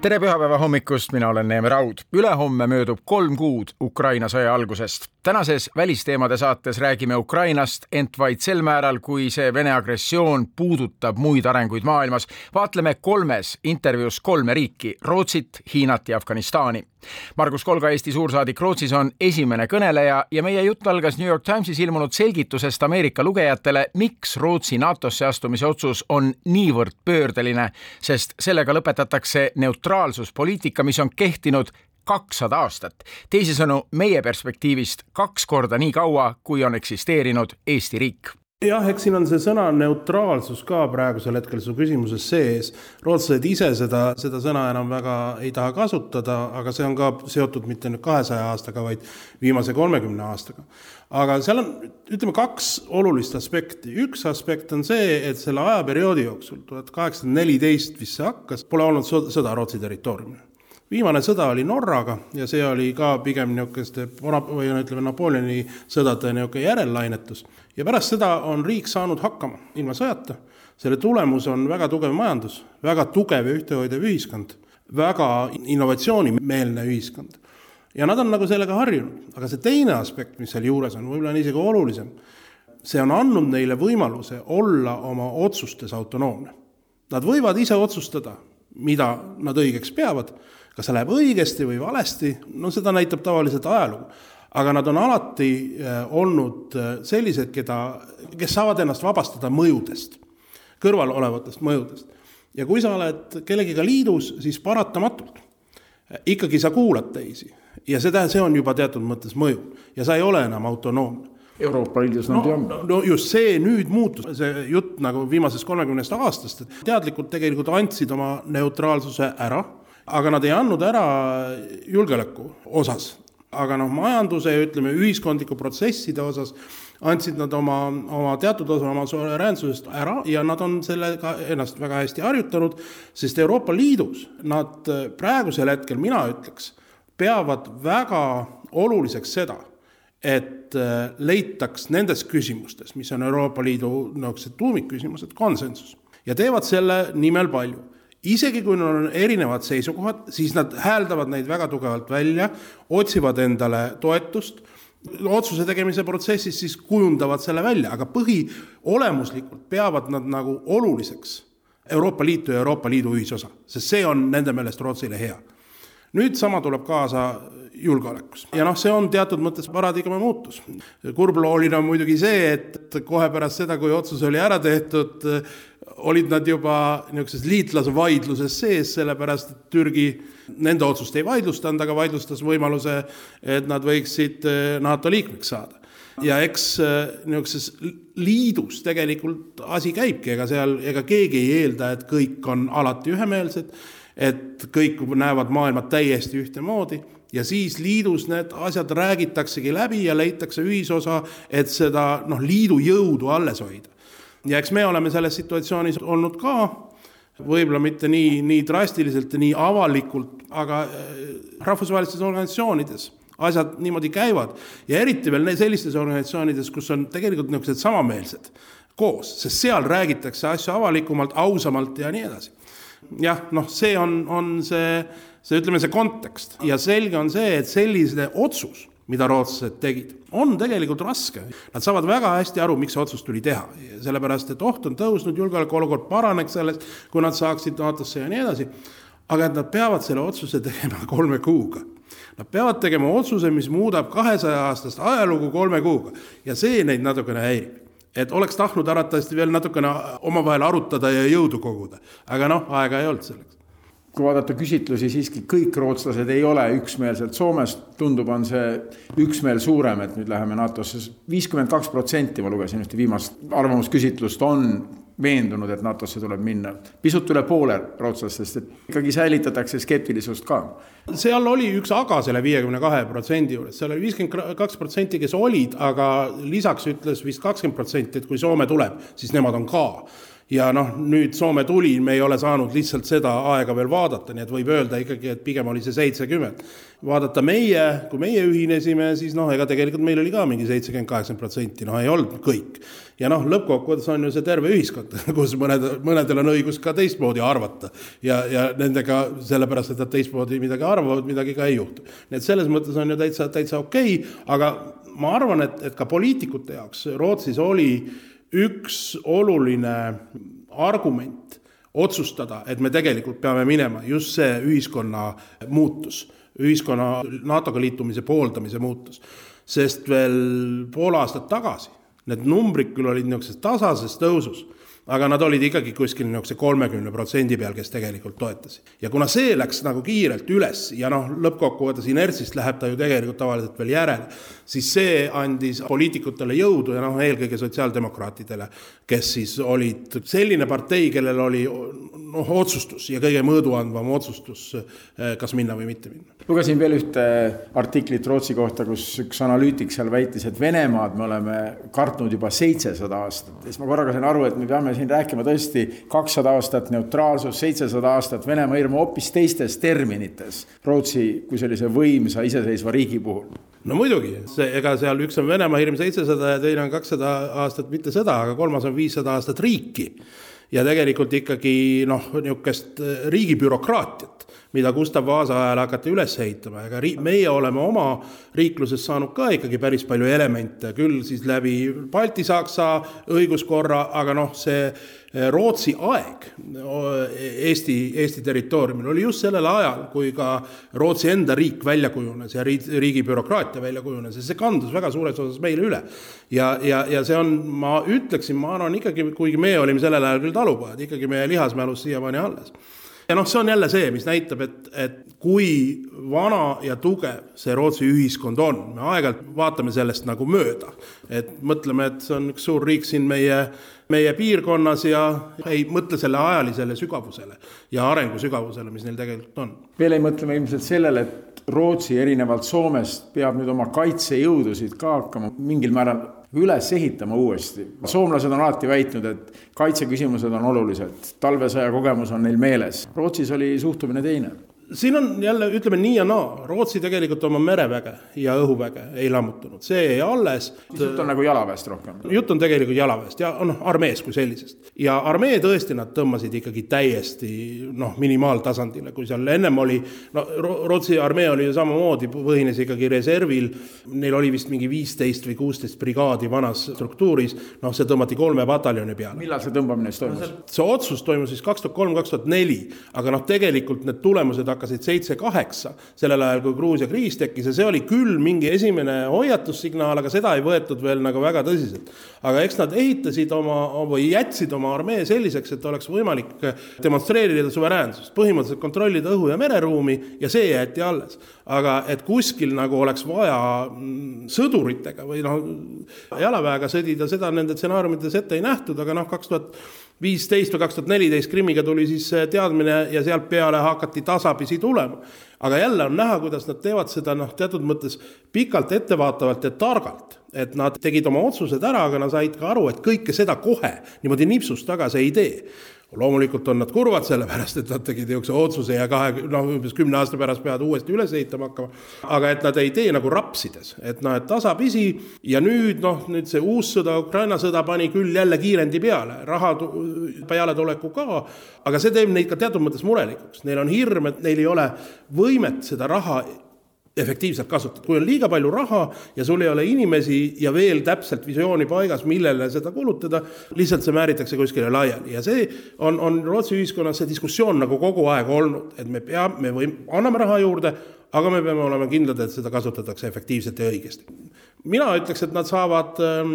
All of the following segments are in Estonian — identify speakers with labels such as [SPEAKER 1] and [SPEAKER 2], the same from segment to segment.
[SPEAKER 1] tere pühapäeva hommikust, mina olen Neeme Raud. ülehomme möödub kolm kuud Ukraina sõja algusest. tänases välisteemade saates räägime Ukrainast, ent vaid sel määral, kui see Vene agressioon puudutab muid arenguid maailmas. vaatleme kolmes intervjuus kolme riiki, Rootsit, Hiinat ja Afganistani Margus Kolga, Eesti suursaadik Rootsis on esimene kõneleja ja meie jutt algas New York Timesis ilmunud selgitusest Ameerika lugejatele, miks Rootsi NATO-sse astumise otsus on niivõrd pöördeline, sest sellega lõpetatakse neutraalsuspoliitika, mis on kehtinud kakssada aastat. teisisõnu, meie perspektiivist kaks korda nii kaua, kui on eksisteerinud Eesti riik
[SPEAKER 2] jah, eks siin on see sõna neutraalsus ka praegusel hetkel su küsimuses sees. rootslased ise seda, seda sõna enam väga ei taha kasutada, aga see on ka seotud mitte nüüd kahesaja aastaga, vaid viimase kolmekümne aastaga. aga seal on, ütleme, kaks olulist aspekti. üks aspekt on see, et selle ajaperioodi jooksul, tuhat kaheksasada neliteist vist see hakkas, pole olnud sõda Rootsi territooriumil viimane sõda oli Norraga ja see oli ka pigem niisuguste, või no ütleme, Napoleoni sõdade niisugune järellainetus. ja pärast seda on riik saanud hakkama ilma sõjata, selle tulemus on väga tugev majandus, väga tugev ja ühtehoidev ühiskond, väga innovatsioonimeelne ühiskond. ja nad on nagu sellega harjunud, aga see teine aspekt, mis seal juures on, võib-olla on isegi olulisem, see on andnud neile võimaluse olla oma otsustes autonoomne. Nad võivad ise otsustada, mida nad õigeks peavad kas see läheb õigesti või valesti, no seda näitab tavaliselt ajalugu. aga nad on alati äh, olnud äh, sellised, keda, kes saavad ennast vabastada mõjudest, kõrval olevatest mõjudest. ja kui sa oled kellegiga liidus, siis paratamatult äh, ikkagi sa kuulad teisi ja see tähendab, see on juba teatud mõttes mõju ja sa ei ole enam autonoomne
[SPEAKER 1] Euroopa Liidus nad
[SPEAKER 2] no,
[SPEAKER 1] on.
[SPEAKER 2] no just see nüüd muutus, see jutt nagu viimasest kolmekümnest aastast, et teadlikult tegelikult andsid oma neutraalsuse ära aga nad ei andnud ära julgeoleku osas. aga noh, majanduse ja ütleme, ühiskondliku protsesside osas andsid nad oma, oma teatud osa oma suveräänsusest ära ja nad on sellega ennast väga hästi harjutanud, sest Euroopa Liidus nad praegusel hetkel, mina ütleks, peavad väga oluliseks seda, et leitaks nendes küsimustes, mis on Euroopa Liidu niisugused tuumikküsimused, konsensus ja teevad selle nimel palju isegi kui neil on erinevad seisukohad, siis nad hääldavad neid väga tugevalt välja, otsivad endale toetust, otsuse tegemise protsessis siis kujundavad selle välja, aga põhiolemuslikult peavad nad nagu oluliseks Euroopa Liitu ja Euroopa Liidu ühisosa, sest see on nende meelest Rootsile hea. nüüd sama tuleb kaasa julgeolekus ja noh, see on teatud mõttes paradigma muutus. kurblooline on muidugi see, et kohe pärast seda, kui otsus oli ära tehtud, olid nad juba niisuguses liitlasvaidluses sees, sellepärast et Türgi nende otsust ei vaidlustanud, aga vaidlustas võimaluse, et nad võiksid eh, NATO liikmeks saada. ja eks eh, niisuguses liidus tegelikult asi käibki, ega seal, ega keegi ei eelda, et kõik on alati ühemeelsed, et kõik näevad maailma täiesti ühtemoodi ja siis liidus need asjad räägitaksegi läbi ja leitakse ühisosa, et seda noh, liidu jõudu alles hoida ja eks me oleme selles situatsioonis olnud ka, võib-olla mitte nii, nii drastiliselt ja nii avalikult, aga äh, rahvusvahelistes organisatsioonides asjad niimoodi käivad ja eriti veel sellistes organisatsioonides, kus on tegelikult niisugused samameelsed koos, sest seal räägitakse asju avalikumalt, ausamalt ja nii edasi. jah, noh, see on, on see, see ütleme, see kontekst ja selge on see, et selline otsus mida rootslased tegid, on tegelikult raske. Nad saavad väga hästi aru, miks see otsus tuli teha, sellepärast et oht on tõusnud, julgeolekuolukord paraneks sellest, kui nad saaksid NATO-sse ja nii edasi. aga et nad peavad selle otsuse tegema kolme kuuga. Nad peavad tegema otsuse, mis muudab kahesaja aastast ajalugu kolme kuuga ja see neid natukene häirib et oleks tahtnud arvatavasti veel natukene omavahel arutada ja jõudu koguda, aga noh, aega ei olnud selleks
[SPEAKER 1] kui vaadata küsitlusi, siiski kõik rootslased ei ole üksmeelselt, Soomes tundub, on see üksmeel suurem, et nüüd läheme NATO-sse. viiskümmend kaks protsenti, ma lugesin ühte viimast arvamusküsitlust, on veendunud, et NATO-sse tuleb minna. pisut üle poole rootslastest, et ikkagi säilitatakse skeptilisust ka.
[SPEAKER 2] seal oli üks aga selle viiekümne kahe protsendi juures, seal oli viiskümmend kaks protsenti, kes olid, aga lisaks ütles vist kakskümmend protsenti, et kui Soome tuleb, siis nemad on ka ja noh, nüüd Soome tuli, me ei ole saanud lihtsalt seda aega veel vaadata, nii et võib öelda ikkagi, et pigem oli see seitsekümmend. vaadata meie, kui meie ühinesime, siis noh, ega tegelikult meil oli ka mingi seitsekümmend, kaheksakümmend protsenti, noh ei olnud kõik. ja noh, lõppkokkuvõttes on ju see terve ühiskond, kus mõned, mõnedel on õigus ka teistmoodi arvata. ja, ja nendega sellepärast, et nad teistmoodi midagi arvavad, midagi ka ei juhtu. nii et selles mõttes on ju täitsa, täitsa okei okay,, aga ma arvan, et, et ka poliitikute jaoks Rootsis oli üks oluline argument otsustada, et me tegelikult peame minema, just see ühiskonna muutus, ühiskonna NATO-ga liitumise pooldamise muutus. sest veel pool aastat tagasi need numbrid küll olid niisuguses tasases tõusus aga nad olid ikkagi kuskil niisuguse kolmekümne protsendi peal, kes tegelikult toetasid. ja kuna see läks nagu kiirelt üles ja noh, lõppkokkuvõttes inertsist läheb ta ju tegelikult tavaliselt veel järele, siis see andis poliitikutele jõudu ja noh, eelkõige sotsiaaldemokraatidele, kes siis olid selline partei, kellel oli noh, otsustus ja kõige mõõduandvam otsustus, eh, kas minna või mitte minna.
[SPEAKER 1] lugesin veel ühte artiklit Rootsi kohta, kus üks analüütik seal väitis, et Venemaad me oleme kartnud juba seitsesada aastat ja siis ma korraga sain aru, et me peame siin rääkima tõesti kakssada aastat neutraalsus, seitsesada aastat Venemaa hirmu hoopis teistes terminites Rootsi kui sellise võimsa iseseisva riigi puhul
[SPEAKER 2] no muidugi, see, ega seal üks on Venemaa hirm seitsesada ja teine on kakssada aastat mitte sõda, aga kolmas on viissada aastat riiki. Ja tegelikult ikkagi noh, niisugust riigibürokraatiat mida Gustav Vaasa ajal hakati üles ehitama, ega ri-, meie oleme oma riikluses saanud ka ikkagi päris palju elemente, küll siis läbi baltisaksa õiguskorra, aga noh, see Rootsi aeg Eesti, Eesti territooriumil oli just sellel ajal, kui ka Rootsi enda riik välja kujunes ja riigi bürokraatia välja kujunes ja see kandus väga suures osas meile üle. ja, ja, ja see on, ma ütleksin, ma arvan ikkagi, kuigi meie olime sellel ajal küll talupojad, ikkagi meie lihasmälus siiamaani alles ja noh, see on jälle see, mis näitab, et, et kui vana ja tugev see Rootsi ühiskond on, me aeg-ajalt vaatame sellest nagu mööda. et mõtleme, et see on üks suur riik siin meie, meie piirkonnas ja ei mõtle selle ajalisele sügavusele ja arengu sügavusele, mis neil tegelikult on.
[SPEAKER 1] veel ei mõtle me ilmselt sellele, et Rootsi erinevalt Soomest peab nüüd oma kaitsejõudusid ka hakkama mingil määral üles ehitama uuesti. soomlased on alati väitnud, et kaitseküsimused on olulised, talvesõja kogemus on neil meeles. Rootsis oli suhtumine teine
[SPEAKER 2] siin on jälle, ütleme nii ja naa, Rootsi tegelikult oma mereväge ja õhuväge ei lammutanud, see jäi alles.
[SPEAKER 1] jutt on nagu jalaväest rohkem?
[SPEAKER 2] jutt on tegelikult jalaväest ja noh, armeest kui sellisest. ja armee tõesti nad tõmbasid ikkagi täiesti noh, minimaaltasandile, kui seal ennem oli, no Rootsi armee oli ju samamoodi, põhines ikkagi reservil, neil oli vist mingi viisteist või kuusteist brigaadi vanas struktuuris, noh, see tõmmati kolme pataljoni peale.
[SPEAKER 1] millal see tõmbamine siis toimus no,?
[SPEAKER 2] see otsus toimus siis kaks tuhat kolm, kaks tuhat neli, aga noh, tegelikult need tulemused hakkasid seitse-kaheksa, sellel ajal, kui Gruusia kriis tekkis ja see oli küll mingi esimene hoiatussignaal, aga seda ei võetud veel nagu väga tõsiselt. aga eks nad ehitasid oma või jätsid oma armee selliseks, et oleks võimalik demonstreerida suveräänsust, põhimõtteliselt kontrollida õhu- ja mereruumi ja see jäeti alles. aga et kuskil nagu oleks vaja mm, sõduritega või noh, jalaväega sõdida, seda nende stsenaariumites ette ei nähtud, aga noh, kaks tuhat viisteist või kaks tuhat neliteist Krimmiga tuli siis teadmine ja sealt peale hakati tasapisi tulema. aga jälle on näha, kuidas nad teevad seda noh, teatud mõttes pikalt, ettevaatavalt ja targalt. et nad tegid oma otsused ära, aga nad said ka aru, et kõike seda kohe niimoodi nipsust tagasi ei tee loomulikult on nad kurvad, sellepärast et nad tegid niisuguse otsuse ja kahe, noh, umbes kümne aasta pärast peavad uuesti üles ehitama hakkama. aga et nad ei tee nagu rapsides, et noh, et tasapisi ja nüüd noh, nüüd see uus sõda, Ukraina sõda pani küll jälle kiirendi peale, raha pealetuleku ka, aga see teeb neid ka teatud mõttes murelikuks, neil on hirm, et neil ei ole võimet seda raha efektiivselt kasutada, kui on liiga palju raha ja sul ei ole inimesi ja veel täpselt visiooni paigas, millele seda kulutada, lihtsalt see määritakse kuskile laiali. Ja see on, on Rootsi ühiskonnas see diskussioon nagu kogu aeg olnud, et me peame, me võime, anname raha juurde, aga me peame olema kindlad, et seda kasutatakse efektiivselt ja õigesti. mina ütleks, et nad saavad ähm,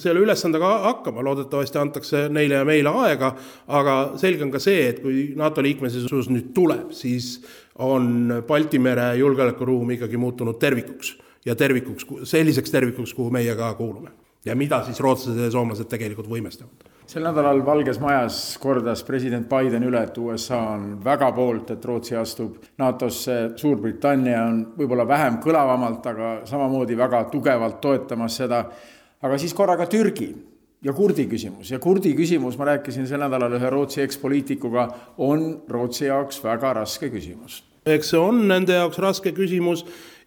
[SPEAKER 2] selle ülesandega hakkama, loodetavasti antakse neile ja meile aega, aga selge on ka see, et kui NATO liikmesus nüüd tuleb, siis on Balti mere julgeolekuruum ikkagi muutunud tervikuks ja tervikuks, selliseks tervikuks, kuhu meie ka kuulume. ja mida siis rootslased ja soomlased tegelikult võimestavad
[SPEAKER 1] sel nädalal Valges Majas kordas president Biden üle, et USA on väga poolt, et Rootsi astub NATO-sse, Suurbritannia on võib-olla vähem kõlavamalt, aga samamoodi väga tugevalt toetamas seda, aga siis korraga Türgi ja kurdi küsimus ja kurdi küsimus, ma rääkisin sel nädalal ühe Rootsi ekspoliitikuga, on Rootsi jaoks väga raske küsimus.
[SPEAKER 2] Eks see on nende jaoks raske küsimus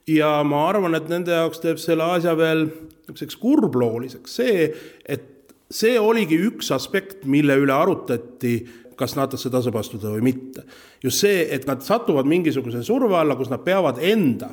[SPEAKER 2] ja ma arvan, et nende jaoks teeb selle asja veel niisuguseks kurblooliseks see, et see oligi üks aspekt, mille üle arutati, kas NATO-sse tasub astuda või mitte. just see, et nad satuvad mingisuguse surve alla, kus nad peavad enda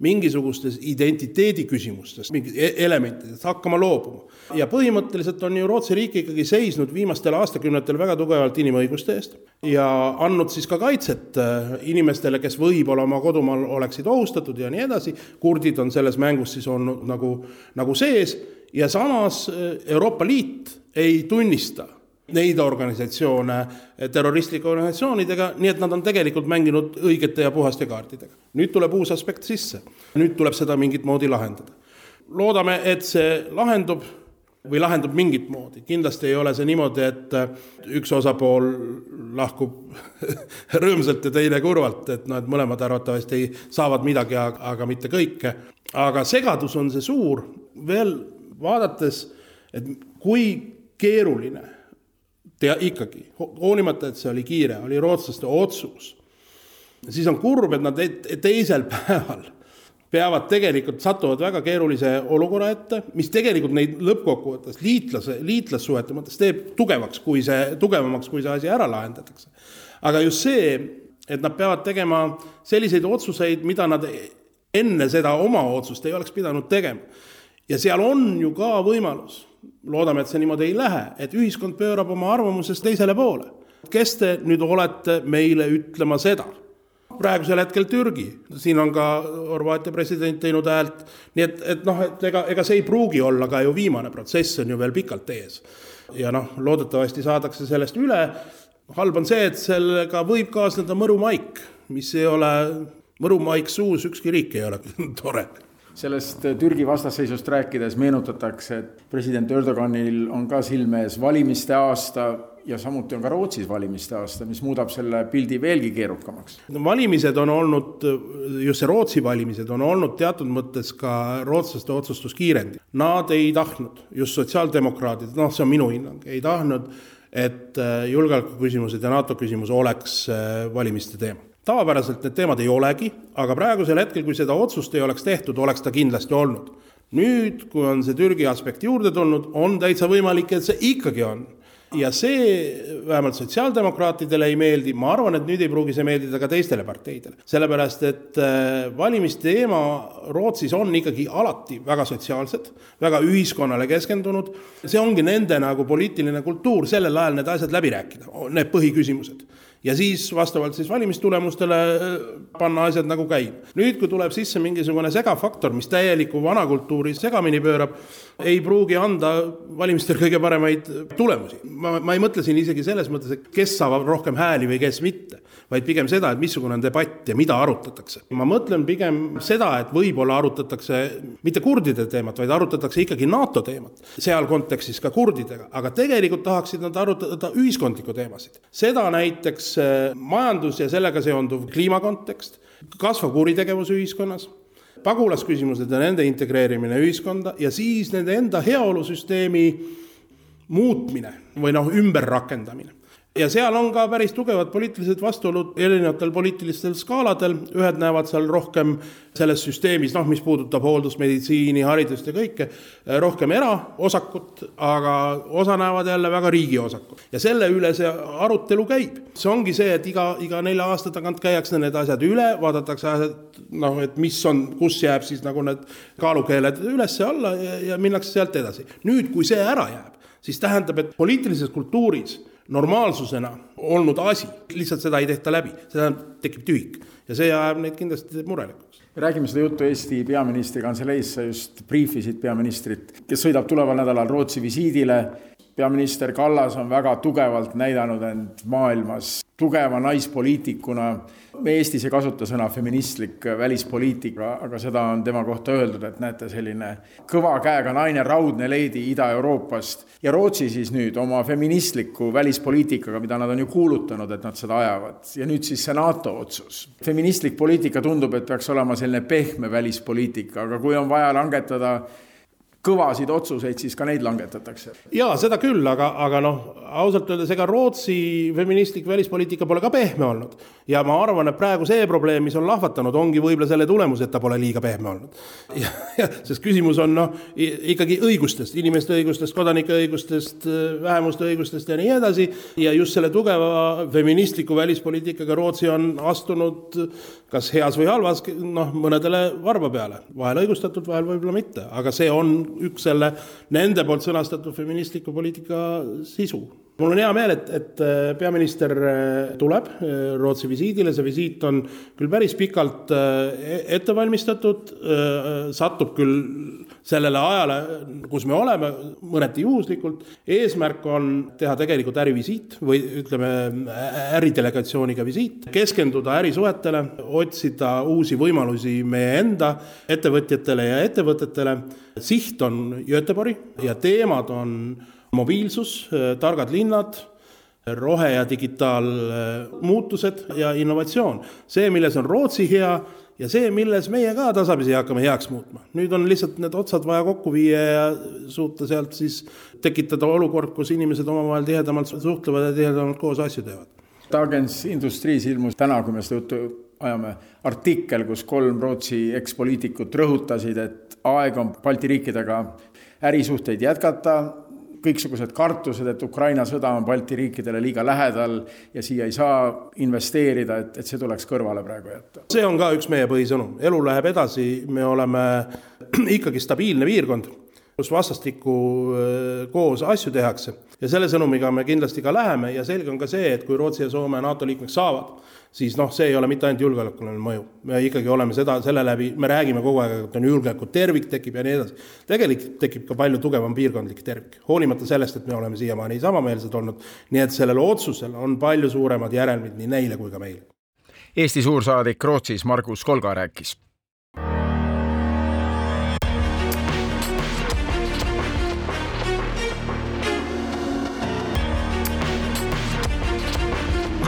[SPEAKER 2] mingisugustes identiteedi küsimustes, mingid e-, elementidest hakkama loobuma. ja põhimõtteliselt on ju Rootsi riik ikkagi seisnud viimastel aastakümnetel väga tugevalt inimõiguste eest ja andnud siis ka kaitset äh, inimestele, kes võib-olla oma kodumaal oleksid ohustatud ja nii edasi, kurdid on selles mängus siis olnud nagu, nagu sees ja samas äh, Euroopa Liit ei tunnista neid organisatsioone terroristlike organisatsioonidega, nii et nad on tegelikult mänginud õigete ja puhaste kaartidega. nüüd tuleb uus aspekt sisse, nüüd tuleb seda mingit moodi lahendada. loodame, et see lahendub või lahendub mingit moodi, kindlasti ei ole see niimoodi, et äh, üks osapool lahkub rõõmsalt ja teine kurvalt, et noh, et mõlemad arvatavasti saavad midagi, aga mitte kõike. aga segadus on see suur, veel vaadates, et kui keeruline tea ikkagi, hoolimata, et see oli kiire, oli rootslaste otsus, siis on kurb, et nad teisel päeval peavad tegelikult, satuvad väga keerulise olukorra ette, mis tegelikult neid lõppkokkuvõttes liitlase, liitlassuhete mõttes teeb tugevaks, kui see, tugevamaks, kui see asi ära lahendatakse. aga just see, et nad peavad tegema selliseid otsuseid, mida nad enne seda oma otsust ei oleks pidanud tegema ja seal on ju ka võimalus, loodame, et see niimoodi ei lähe, et ühiskond pöörab oma arvamusest teisele poole. kes te nüüd olete meile ütlema seda? praegusel hetkel Türgi, siin on ka Horvaatia president teinud häält, nii et, et noh, et ega, ega see ei pruugi olla ka ju viimane protsess, on ju veel pikalt ees. ja noh, loodetavasti saadakse sellest üle, halb on see, et sellega võib kaasneda mõrumaik, mis ei ole, mõrumaik suus, ükski riik ei ole tore
[SPEAKER 1] sellest Türgi vastasseisust rääkides meenutatakse, et president Erdoganil on ka silme ees valimiste aasta ja samuti on ka Rootsis valimiste aasta, mis muudab selle pildi veelgi keerukamaks.
[SPEAKER 2] valimised on olnud, just see Rootsi valimised on olnud teatud mõttes ka rootslaste otsustuskiirendi. Nad ei tahtnud, just sotsiaaldemokraadid, noh, see on minu hinnang, ei tahtnud, et julgeolekuküsimused ja NATO küsimus oleks valimiste teema tavapäraselt need teemad ei olegi, aga praegusel hetkel, kui seda otsust ei oleks tehtud, oleks ta kindlasti olnud. nüüd, kui on see Türgi aspekt juurde tulnud, on täitsa võimalik, et see ikkagi on. ja see vähemalt sotsiaaldemokraatidele ei meeldi, ma arvan, et nüüd ei pruugi see meeldida ka teistele parteidele. sellepärast, et äh, valimiste-teema Rootsis on ikkagi alati väga sotsiaalsed, väga ühiskonnale keskendunud, see ongi nende nagu poliitiline kultuur, sellel ajal need asjad läbi rääkida, need põhiküsimused ja siis vastavalt siis valimistulemustele äh, panna asjad nagu käima. nüüd, kui tuleb sisse mingisugune segafaktor, mis täieliku vana kultuuri segamini pöörab, ei pruugi anda valimistel kõige paremaid tulemusi. ma, ma ei mõtle siin isegi selles mõttes, et kes saavad rohkem hääli või kes mitte, vaid pigem seda, et missugune on debatt ja mida arutatakse. ma mõtlen pigem seda, et võib-olla arutatakse mitte kurdide teemat, vaid arutatakse ikkagi NATO teemat, seal kontekstis ka kurdidega, aga tegelikult tahaksid nad arutada ühiskondlikku teemasid. seda näiteks Äh, majandus ja sellega seonduv kliimakontekst, kasvav kuritegevus ühiskonnas, pagulasküsimused ja nende integreerimine ühiskonda ja siis nende enda heaolusüsteemi muutmine või noh, ümberrakendamine ja seal on ka päris tugevad poliitilised vastuolud erinevatel poliitilistel skaaladel, ühed näevad seal rohkem selles süsteemis, noh, mis puudutab hooldusmeditsiini, haridust ja kõike, rohkem eraosakut, aga osa näevad jälle väga riigi osakut. ja selle üle see arutelu käib. see ongi see, et iga, iga nelja aasta tagant käiakse need asjad üle, vaadatakse asjad, noh, et mis on, kus jääb siis nagu need kaalukeeled üles-alla ja, ja minnakse sealt edasi. nüüd, kui see ära jääb, siis tähendab, et poliitilises kultuuris normaalsusena olnud asi, lihtsalt seda ei tehta läbi, seda tekib tühik ja see ajab neid kindlasti murelikuks.
[SPEAKER 1] räägime seda juttu Eesti peaministri kantseleis, sa just briifisid peaministrit, kes sõidab tuleval nädalal Rootsi visiidile. peaminister Kallas on väga tugevalt näidanud end maailmas tugeva naispoliitikuna Eestis ei kasuta sõna feministlik välispoliitika, aga seda on tema kohta öeldud, et näete, selline kõva käega naine, raudne leidi Ida-Euroopast ja Rootsi siis nüüd oma feministliku välispoliitikaga, mida nad on ju kuulutanud, et nad seda ajavad. ja nüüd siis see NATO otsus. feministlik poliitika tundub, et peaks olema selline pehme välispoliitika, aga kui on vaja langetada kõvasid otsuseid, siis ka neid langetatakse.
[SPEAKER 2] jaa, seda küll, aga, aga noh, ausalt öeldes ega Rootsi feministlik välispoliitika pole ka pehme olnud. ja ma arvan, et praegu see probleem, mis on lahvatanud, ongi võib-olla selle tulemus, et ta pole liiga pehme olnud. sest küsimus on noh, ikkagi õigustest, inimeste õigustest, kodanike õigustest, vähemuste õigustest ja nii edasi, ja just selle tugeva feministliku välispoliitikaga Rootsi on astunud kas heas või halvas, noh, mõnedele varba peale, vahel õigustatult, vahel võib-olla mitte, aga see on üks selle nende poolt sõnastatud feministliku poliitika sisu. mul on hea meel, et, et äh, peaminister äh, tuleb äh, Rootsi visiidile, see visiit on küll päris pikalt e-, ette valmistatud, satub küll sellele ajale, kus me oleme, mõneti juhuslikult. eesmärk on teha tegelikult ärivisiit või ütleme, äridelegatsiooniga visiit, keskenduda ärisuhetele, otsida uusi võimalusi meie enda ettevõtjatele ja ettevõtetele siht on Göteborgi ja teemad on mobiilsus, targad linnad, rohe- ja digitaalmuutused ja innovatsioon. see, milles on Rootsi hea ja see, milles meie ka tasapisi hakkame heaks muutma. nüüd on lihtsalt need otsad vaja kokku viia ja suuta sealt siis tekitada olukord, kus inimesed omavahel tihedamalt suhtlevad ja tihedamalt koos asju teevad.
[SPEAKER 1] Dagens Industries ilmus täna, kui me seda juttu ajame, artikkel, kus kolm Rootsi ekspoliitikut rõhutasid, et aeg on Balti riikidega ärisuhteid jätkata, kõiksugused kartused, et Ukraina sõda on Balti riikidele liiga lähedal ja siia ei saa investeerida, et, et see tuleks kõrvale praegu jätta.
[SPEAKER 2] see on ka üks meie põhisõnum, elu läheb edasi, me oleme ikkagi stabiilne piirkond, kus vastastikku koos asju tehakse ja selle sõnumiga me kindlasti ka läheme ja selge on ka see, et kui Rootsi ja Soome NATO liikmeks saavad, siis noh, see ei ole mitte ainult julgeolekuline mõju, me ikkagi oleme seda, selle läbi, me räägime kogu aeg, et on julgeoleku tervik tekib ja nii edasi. tegelikult tekib ka palju tugevam piirkondlik tervik, hoolimata sellest, et me oleme siiamaani samameelsed olnud, nii et sellel otsusel on palju suuremad järelmid nii neile kui ka meile.
[SPEAKER 1] Eesti suursaadik Rootsis Margus Kolga rääkis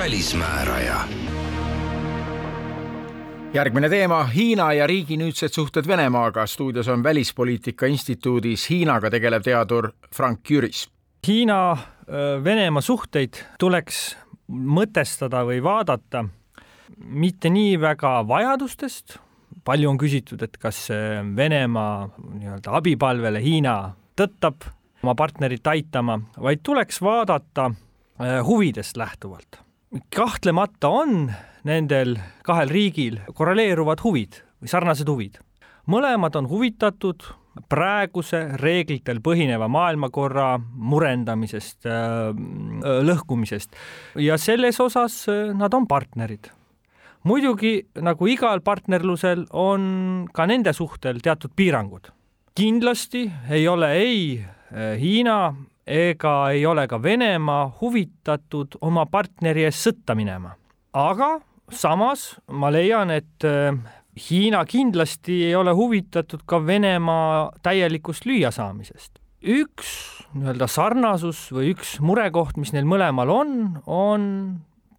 [SPEAKER 1] välismääraja järgmine teema, Hiina ja riigi nüüdsed suhted Venemaaga. stuudios on Välispoliitika Instituudis Hiinaga tegelev teadur Frank Jüris.
[SPEAKER 3] Hiina-Venemaa suhteid tuleks mõtestada või vaadata mitte nii väga vajadustest, palju on küsitud, et kas Venemaa nii-öelda abipalvele Hiina tõttab oma partnerit aitama, vaid tuleks vaadata huvidest lähtuvalt kahtlemata on nendel kahel riigil korreleeruvad huvid või sarnased huvid. mõlemad on huvitatud praeguse reeglitel põhineva maailmakorra murendamisest, äh, lõhkumisest ja selles osas äh, nad on partnerid. muidugi nagu igal partnerlusel on ka nende suhtel teatud piirangud. kindlasti ei ole ei äh, Hiina ega ei ole ka Venemaa huvitatud oma partneri eest sõtta minema. aga samas ma leian, et äh, Hiina kindlasti ei ole huvitatud ka Venemaa täielikust lüüasaamisest. üks nii-öelda sarnasus või üks murekoht, mis neil mõlemal on, on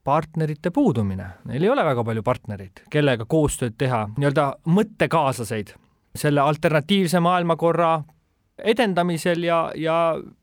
[SPEAKER 3] partnerite puudumine. Neil ei ole väga palju partnereid, kellega koostööd teha, nii-öelda mõttekaaslaseid selle alternatiivse maailmakorra edendamisel ja, ja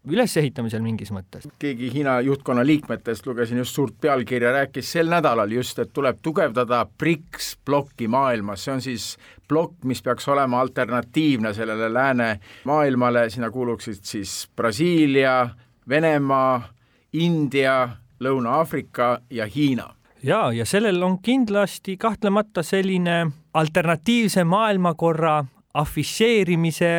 [SPEAKER 3] ülesehitamisel mingis mõttes.
[SPEAKER 1] keegi Hiina juhtkonna liikmetest, lugesin just suurt pealkirja, rääkis sel nädalal just, et tuleb tugevdada BRICS plokki maailmas, see on siis plokk, mis peaks olema alternatiivne sellele läänemaailmale, sinna kuuluksid siis Brasiilia, Venemaa, India, Lõuna-Aafrika ja Hiina.
[SPEAKER 3] Ja, ja sellel on kindlasti kahtlemata selline alternatiivse maailmakorra afišeerimise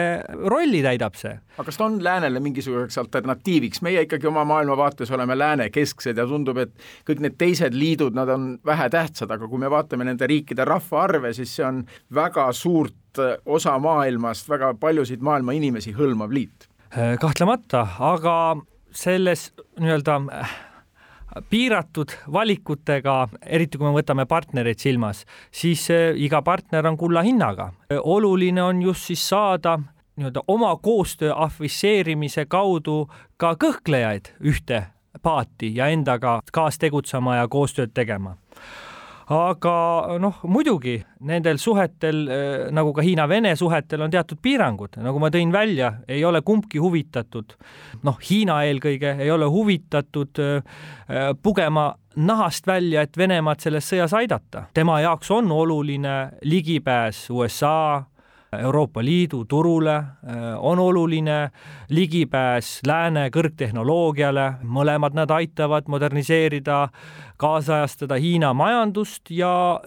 [SPEAKER 3] rolli täidab see.
[SPEAKER 1] aga kas ta on läänele mingisuguseks alternatiiviks, meie ikkagi oma maailmavaates oleme läänekesksed ja tundub, et kõik need teised liidud, nad on vähetähtsad, aga kui me vaatame nende riikide rahvaarve, siis see on väga suurt äh, osa maailmast, väga paljusid maailma inimesi hõlmav liit.
[SPEAKER 3] Äh, kahtlemata, aga selles nii-öelda äh, piiratud valikutega, eriti kui me võtame partnereid silmas, siis iga partner on kulla hinnaga. oluline on just siis saada nii-öelda oma koostöö afišeerimise kaudu ka kõhklejaid ühte paati ja endaga kaas tegutsema ja koostööd tegema aga noh, muidugi nendel suhetel nagu ka Hiina-Vene suhetel on teatud piirangud, nagu ma tõin välja, ei ole kumbki huvitatud, noh, Hiina eelkõige ei ole huvitatud pugema nahast välja, et Venemaad selles sõjas aidata. tema jaoks on oluline ligipääs USA, Euroopa Liidu turule, äh, on oluline ligipääs lääne kõrgtehnoloogiale, mõlemad nad aitavad moderniseerida, kaasajastada Hiina majandust ja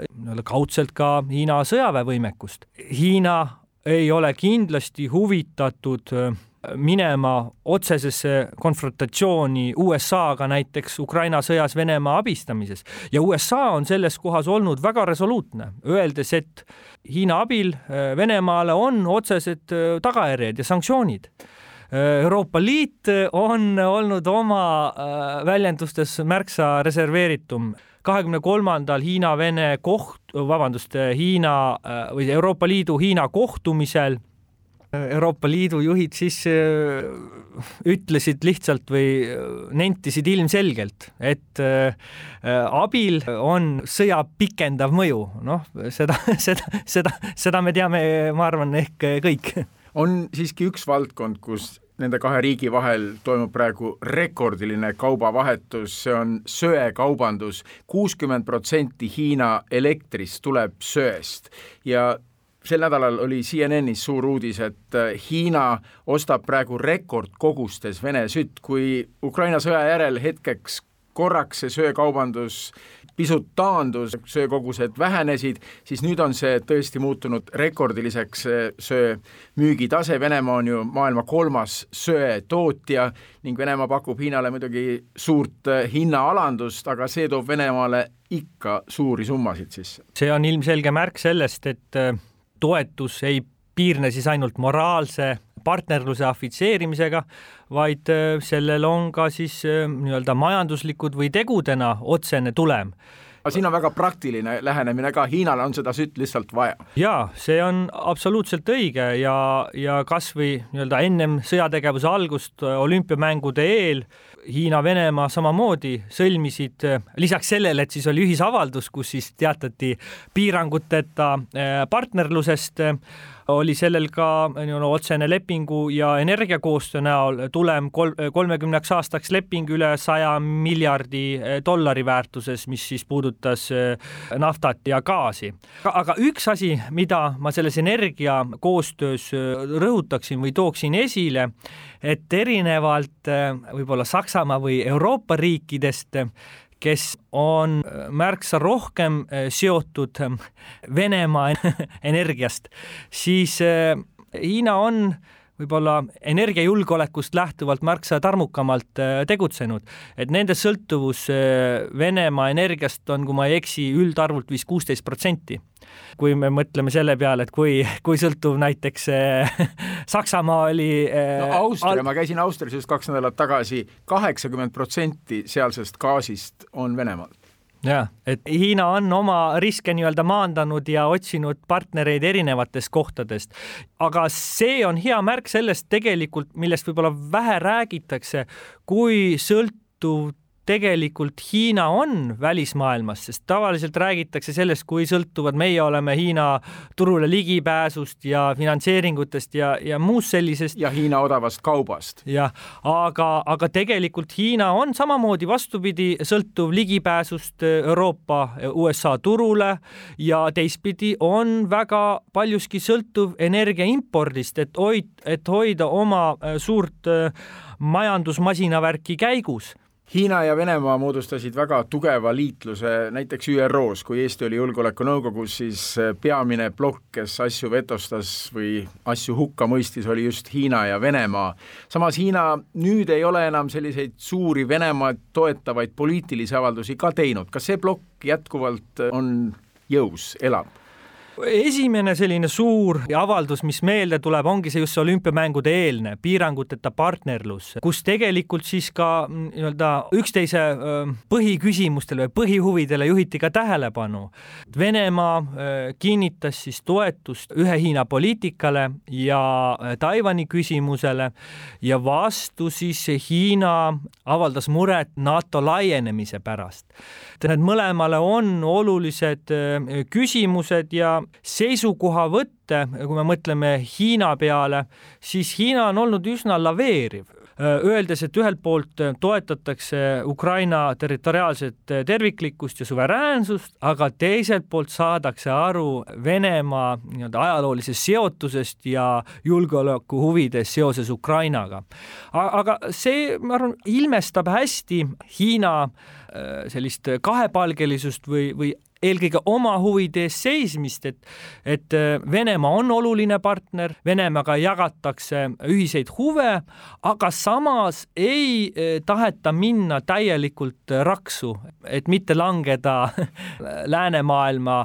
[SPEAKER 3] kaudselt ka Hiina sõjaväevõimekust. Hiina ei ole kindlasti huvitatud äh, minema otsesesse konfrontatsiooni USA-ga näiteks Ukraina sõjas Venemaa abistamises ja USA on selles kohas olnud väga resoluutne, öeldes, et Hiina abil äh, Venemaale on otsesed äh, tagajärjed ja sanktsioonid. Äh, Euroopa Liit on olnud oma väljendustes märksa reserveeritum kahekümne kolmandal Hiina-Vene koht, vabandust, Hiina või Euroopa Liidu Hiina kohtumisel Euroopa Liidu juhid siis äh, ütlesid lihtsalt või äh, nentisid ilmselgelt, et äh, abil on sõja pikendav mõju, noh, seda, seda, seda, seda me teame, ma arvan, ehk kõik.
[SPEAKER 1] on siiski üks valdkond, kus nende kahe riigi vahel toimub praegu rekordiline kaubavahetus, see on söekaubandus. kuuskümmend protsenti Hiina elektrist tuleb söest ja sel nädalal oli CNN-is suur uudis, et äh, Hiina ostab praegu rekordkogustes Vene sütt, kui Ukraina sõja järel hetkeks korraks see söekaubandus pisut taandus, söökogused vähenesid, siis nüüd on see tõesti muutunud rekordiliseks, söö müügitase, Venemaa on ju maailma kolmas söetootja ning Venemaa pakub Hiinale muidugi suurt äh, hinnaalandust, aga see toob Venemaale ikka suuri summasid sisse.
[SPEAKER 3] see on ilmselge märk sellest, et äh, toetus ei piirne siis ainult moraalse partnerluse afitseerimisega, vaid äh, sellel on ka siis äh, nii-öelda majanduslikud või tegudena otsene tulem
[SPEAKER 1] aga siin on väga praktiline lähenemine ka, Hiinal on seda sütt lihtsalt vaja.
[SPEAKER 3] ja see on absoluutselt õige ja, ja kasvõi nii-öelda ennem sõjategevuse algust olümpiamängude eel Hiina-Venemaa samamoodi sõlmisid lisaks sellele, et siis oli ühisavaldus, kus siis teatati piiranguteta eh, partnerlusest oli sellel ka nii-öelda otsene lepingu ja energiakoostöö näol tulem kol-, kolmekümneks aastaks leping üle saja miljardi eh, dollari väärtuses, mis siis puudutas eh, naftat ja gaasi. aga üks asi, mida ma selles energiakoostöös eh, rõhutaksin või tooksin esile, et erinevalt võib-olla Saksamaa või Euroopa riikidest kes on äh, märksa rohkem äh, seotud ähm, Venemaa energiast, siis äh, Hiina on võib-olla energiajulgeolekust lähtuvalt märksa tarmukamalt tegutsenud, et nende sõltuvus Venemaa energiast on, kui ma ei eksi, üldarvult vist kuusteist protsenti. Kui me mõtleme selle peale, et kui, kui sõltuv näiteks äh, Saksamaa oli
[SPEAKER 1] äh, no Austria al..., ma käisin Austrias just kaks nädalat tagasi, kaheksakümmend protsenti sealsest gaasist on Venemaalt
[SPEAKER 3] jah, et Hiina on oma riske nii-öelda maandanud ja otsinud partnereid erinevatest kohtadest. aga see on hea märk sellest tegelikult, millest võib-olla vähe räägitakse, kui sõltuv tegelikult Hiina on välismaailmas, sest tavaliselt räägitakse sellest, kui sõltuvad meie oleme Hiina turule ligipääsust ja finantseeringutest ja, ja muust sellisest.
[SPEAKER 1] ja Hiina odavast kaubast.
[SPEAKER 3] jah, aga, aga tegelikult Hiina on samamoodi vastupidi sõltuv ligipääsust Euroopa, USA turule ja teistpidi on väga paljuski sõltuv energia impordist, et hoid, et hoida oma äh, suurt majandusmasinavärki käigus
[SPEAKER 1] Hiina ja Venemaa moodustasid väga tugeva liitluse näiteks ÜRO-s, kui Eesti oli Julgeolekunõukogus, siis äh, peamine plokk, kes asju vetostas või asju hukka mõistis, oli just Hiina ja Venemaa. samas Hiina nüüd ei ole enam selliseid suuri Venemaad toetavaid poliitilisi avaldusi ka teinud, kas see plokk jätkuvalt on jõus, elab?
[SPEAKER 3] Esimene selline suur avaldus, mis meelde tuleb, ongi see just see olümpiamängude eelne piiranguteta partnerlus, kus tegelikult siis ka mm, nii-öelda üksteise põhiküsimustele või põhihuvidele juhiti ka tähelepanu. Venemaa kinnitas siis toetust ühe Hiina poliitikale ja Taiwan'i küsimusele ja vastu siis Hiina avaldas muret NATO laienemise pärast. Need mõlemale on olulised küsimused ja seisukohavõtte, kui me mõtleme Hiina peale, siis Hiina on olnud üsna laveeriv öeldes, et ühelt poolt toetatakse Ukraina territoriaalset terviklikkust ja suveräänsust, aga teiselt poolt saadakse aru Venemaa nii-öelda ajaloolisest seotusest ja julgeolekuhuvidest seoses Ukrainaga. aga see, ma arvan, ilmestab hästi Hiina sellist kahepalgelisust või, või eelkõige oma huvide eest seismist, et, et äh, Venemaa on oluline partner, Venemaaga jagatakse ühiseid huve, aga samas ei äh, taheta minna täielikult raksu, et mitte langeda läänemaailma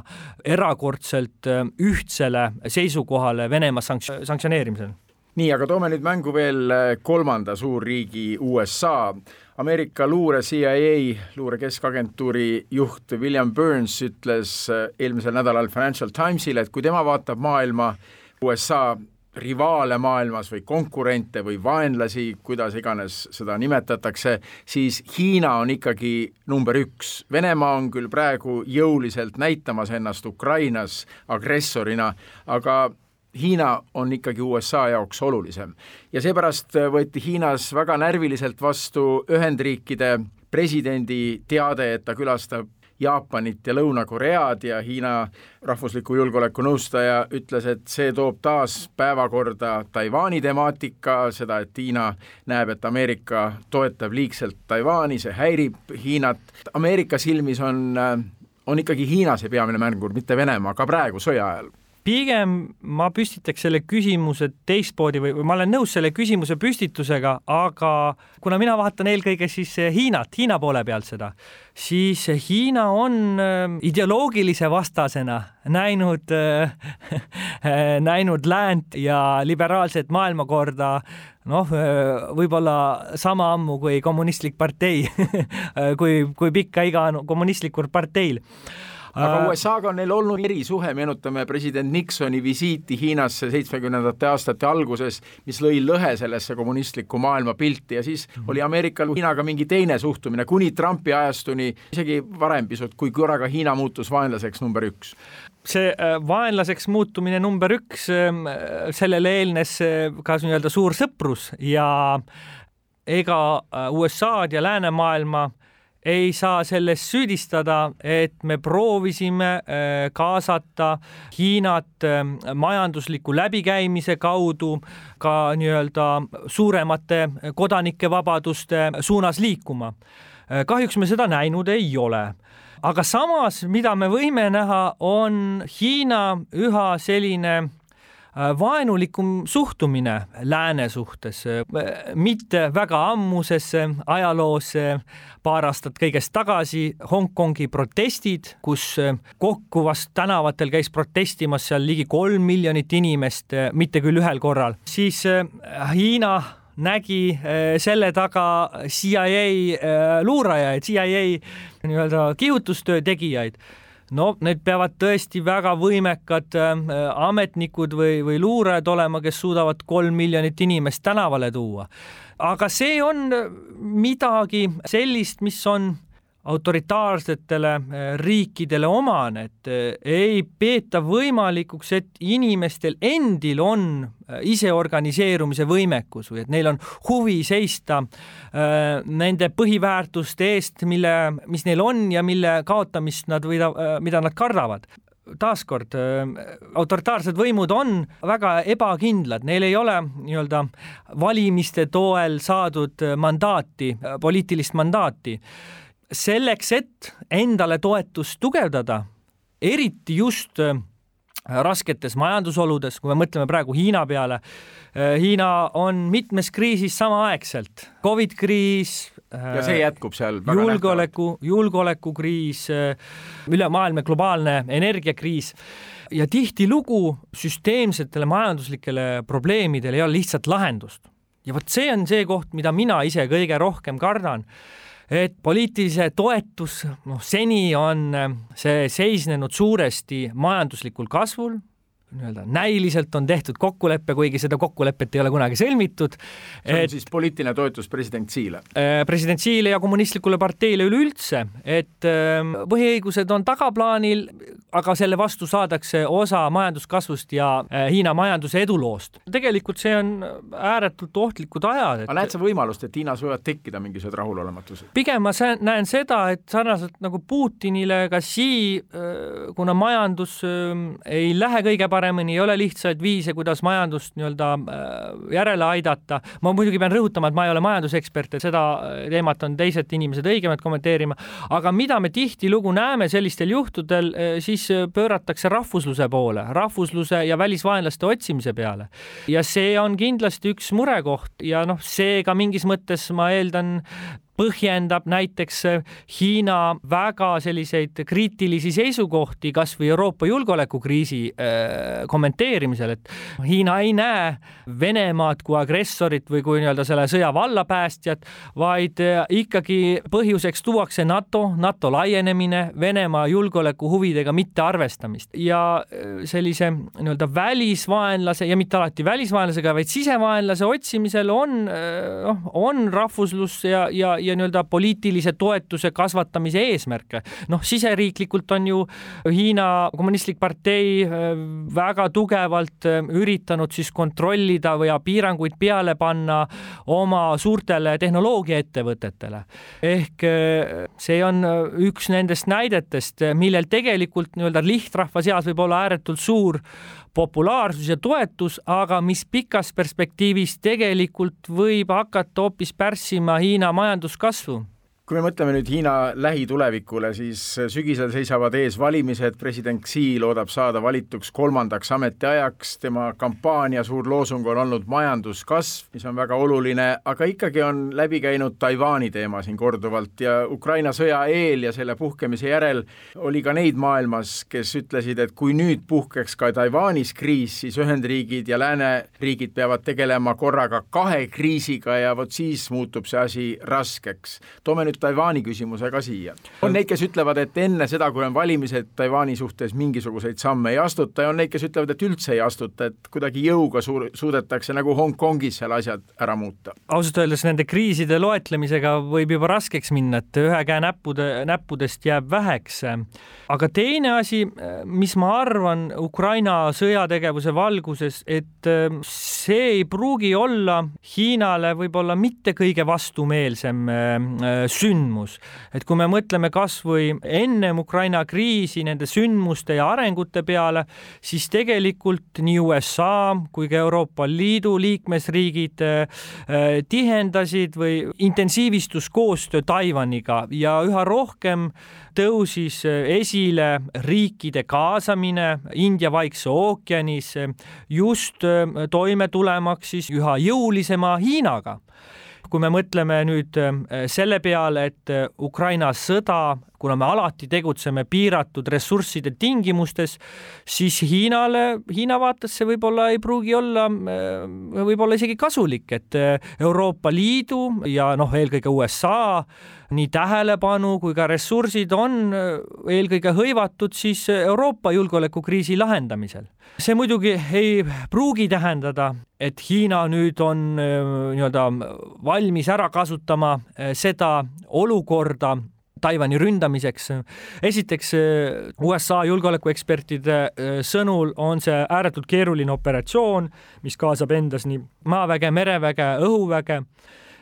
[SPEAKER 3] erakordselt äh, ühtsele seisukohale Venemaa sanktsioneerimisel sanktsioneerimisel.
[SPEAKER 1] Nii, aga toome nüüd mängu veel kolmanda suurriigi USA Ameerika luure CIA luure keskagentuuri juht William Burns ütles äh, eelmisel nädalal Financial Timesile, et kui tema vaatab maailma, USA rivaale maailmas või konkurente või vaenlasi, kuidas iganes seda nimetatakse, siis Hiina on ikkagi number üks. Venemaa on küll praegu jõuliselt näitamas ennast Ukrainas agressorina, aga Hiina on ikkagi USA jaoks olulisem ja seepärast võeti Hiinas väga närviliselt vastu Ühendriikide presidendi teade, et ta külastab Jaapanit ja Lõuna-Koread ja Hiina rahvusliku julgeoleku nõustaja ütles, et see toob taas päevakorda Taiwan'i temaatika, seda, et Hiina näeb, et Ameerika toetab liigselt Taiwan'i, see häirib Hiinat. Ameerika silmis on, on ikkagi Hiina see peamine mängur, mitte Venemaa, ka praegu sõja ajal
[SPEAKER 3] pigem ma püstitaks selle küsimuse teistmoodi või, või ma olen nõus selle küsimuse püstitusega, aga kuna mina vaatan eelkõige siis Hiinat, Hiina poole pealt seda, siis Hiina on ähm, ideoloogilise vastasena näinud äh, näinud läänt ja liberaalset maailmakorda noh, võib-olla sama ammu kui kommunistlik partei kui, kui pikka iga on kommunistlikul parteil
[SPEAKER 1] aga äh, USA-ga on neil olnud erisuhe, meenutame president Nixoni visiiti Hiinasse seitsmekümnendate aastate alguses, mis lõi lõhe sellesse kommunistlikku maailmapilti ja siis -hmm. oli Ameerikal Hiinaga mingi teine suhtumine, kuni Trumpi ajastuni, isegi varem pisut, kui korraga Hiina muutus vaenlaseks number üks
[SPEAKER 3] see äh, vaenlaseks muutumine number üks, ähm, sellele eelnes äh, ka nii-öelda suur sõprus ja ega USA-d ja läänemaailma ei saa selles süüdistada, et me proovisime äh, kaasata Hiinat äh, majandusliku läbikäimise kaudu ka nii-öelda suuremate kodanike vabaduste suunas liikuma. Äh, kahjuks me seda näinud ei ole aga samas, mida me võime näha, on Hiina üha selline Äh, vaenulikum suhtumine lääne suhtes, äh, mitte väga ammusesse ajaloosse, paar aastat kõigest tagasi Hongkongi protestid, kus äh, kokku vast tänavatel käis protestimas seal ligi kolm miljonit inimest, mitte küll ühel korral, siis Hiina nägi selle taga CIA luurajaid, CIA nii-öelda kihutustöö tegijaid no need peavad tõesti väga võimekad äh, ametnikud või, või luurajad olema, kes suudavad kolm miljonit inimest tänavale tuua. aga see on midagi sellist, mis on autoritaarsetele eh, riikidele omane, et eh, ei peeta võimalikuks, et inimestel endil on eh, iseorganiseerumise võimekus või et neil on huvi seista nende põhiväärtuste eest, mille, mis neil on ja mille kaotamist nad või mida nad kardavad. Taaskord autoritaarsed võimud on väga ebakindlad, neil ei ole nii-öelda valimiste toel saadud mandaati, poliitilist mandaati selleks, et endale toetust tugevdada, eriti just äh, rasketes majandusoludes, kui me mõtleme praegu Hiina peale. Äh, Hiina on mitmes kriisis samaaegselt, Covid kriis,
[SPEAKER 1] ja see jätkub seal.
[SPEAKER 3] julgeoleku, julgeolekukriis, ülemaailmne globaalne energiakriis ja tihtilugu süsteemsetele majanduslikele probleemidele ei ole lihtsalt lahendust. ja vot see on see koht, mida mina ise kõige rohkem kardan, et poliitilise toetus, noh, seni on see seisnenud suuresti majanduslikul kasvul, nii-öelda näiliselt on tehtud kokkulepe, kuigi seda kokkulepet ei ole kunagi sõlmitud.
[SPEAKER 1] see on et, siis poliitiline toetus president Xi'le?
[SPEAKER 3] Äh, president Xi'le ja kommunistlikule parteile üleüldse, et ähm, põhiõigused on tagaplaanil, aga selle vastu saadakse osa majanduskasvust ja äh, Hiina majanduse eduloost. tegelikult see on ääretult ohtlikud ajad
[SPEAKER 1] et.... aga näed sa võimalust, et Hiinas võivad tekkida mingisugused rahulolematused?
[SPEAKER 3] pigem ma näen seda, et sarnaselt nagu Putinile ka Xi, äh, kuna majandus ähm, ei lähe kõige paremini, paremini, ei ole lihtsaid viise, kuidas majandust nii-öelda äh, järele aidata. ma muidugi pean rõhutama, et ma ei ole majandusekspert, et seda äh, teemat on teised inimesed õigemad kommenteerima, aga mida me tihtilugu näeme sellistel juhtudel, äh, siis pööratakse rahvusluse poole, rahvusluse ja välisvaenlaste otsimise peale. ja see on kindlasti üks murekoht ja noh, seega mingis mõttes ma eeldan põhjendab näiteks äh, Hiina väga selliseid kriitilisi seisukohti kas või Euroopa julgeolekukriisi äh, kommenteerimisel, et Hiina ei näe Venemaad kui agressorit või kui nii-öelda selle sõja vallapäästjat, vaid äh, ikkagi põhjuseks tuuakse NATO, NATO laienemine, Venemaa julgeolekuhuvidega mittearvestamist. Ja sellise nii-öelda välisvaenlase ja mitte alati välisvaenlasega, vaid sisevaenlase otsimisel on, noh, on rahvuslus ja, ja, ja ja nii-öelda poliitilise toetuse kasvatamise eesmärke. noh, siseriiklikult on ju Hiina Kommunistlik Partei äh, väga tugevalt äh, üritanud siis kontrollida või piiranguid peale panna oma suurtele tehnoloogiaettevõtetele. ehk äh, see on üks nendest näidetest, millel tegelikult nii-öelda lihtrahva seas võib olla ääretult suur populaarsus ja toetus, aga mis pikas perspektiivis tegelikult võib hakata hoopis pärssima Hiina majanduskasvu
[SPEAKER 1] kui me mõtleme nüüd Hiina lähitulevikule, siis sügisel seisavad ees valimised, president Xi loodab saada valituks kolmandaks ametiajaks, tema kampaania suur loosung on olnud majanduskasv, mis on väga oluline, aga ikkagi on läbi käinud Taiwan'i teema siin korduvalt ja Ukraina sõja eel ja selle puhkemise järel oli ka neid maailmas, kes ütlesid, et kui nüüd puhkeks ka Taiwan'is kriis, siis Ühendriigid ja lääneriigid peavad tegelema korraga kahe kriisiga ja vot siis muutub see asi raskeks. toome nüüd Taiwan'i küsimuse ka siia. on neid, kes ütlevad, et enne seda, kui on valimised, Taiwan'i suhtes mingisuguseid samme ei astuta ja on neid, kes ütlevad, et üldse ei astuta, et kuidagi jõuga suur, suudetakse nagu Hongkongis seal asjad ära muuta.
[SPEAKER 3] ausalt öeldes nende kriiside loetlemisega võib juba raskeks minna, et ühe käe näppude, näppudest jääb väheks. aga teine asi, mis ma arvan Ukraina sõjategevuse valguses, et see ei pruugi olla Hiinale võib-olla mitte kõige vastumeelsem sündmus sündmus. et kui me mõtleme kasvõi ennem Ukraina kriisi nende sündmuste ja arengute peale, siis tegelikult nii USA kui ka Euroopa Liidu liikmesriigid äh, tihendasid või intensiivistus koostöö Taiwaniga ja üha rohkem tõusis esile riikide kaasamine India Vaikse ookeanis just äh, toime tulemaks siis üha jõulisema Hiinaga kui me mõtleme nüüd äh, selle peale, et äh, Ukraina sõda, kuna me alati tegutseme piiratud ressursside tingimustes, siis Hiinale, Hiina vaates see võib-olla ei pruugi olla, äh, võib-olla isegi kasulik, et Euroopa Liidu ja noh, eelkõige USA nii tähelepanu kui ka ressursid on eelkõige hõivatud siis Euroopa julgeolekukriisi lahendamisel. see muidugi ei pruugi tähendada, et Hiina nüüd on äh, nii-öelda valmis ära kasutama äh, seda olukorda Taiwan'i ründamiseks. esiteks äh, USA julgeolekuekspertide sõnul on see ääretult keeruline operatsioon, mis kaasab endas nii maaväge, mereväge, õhuväge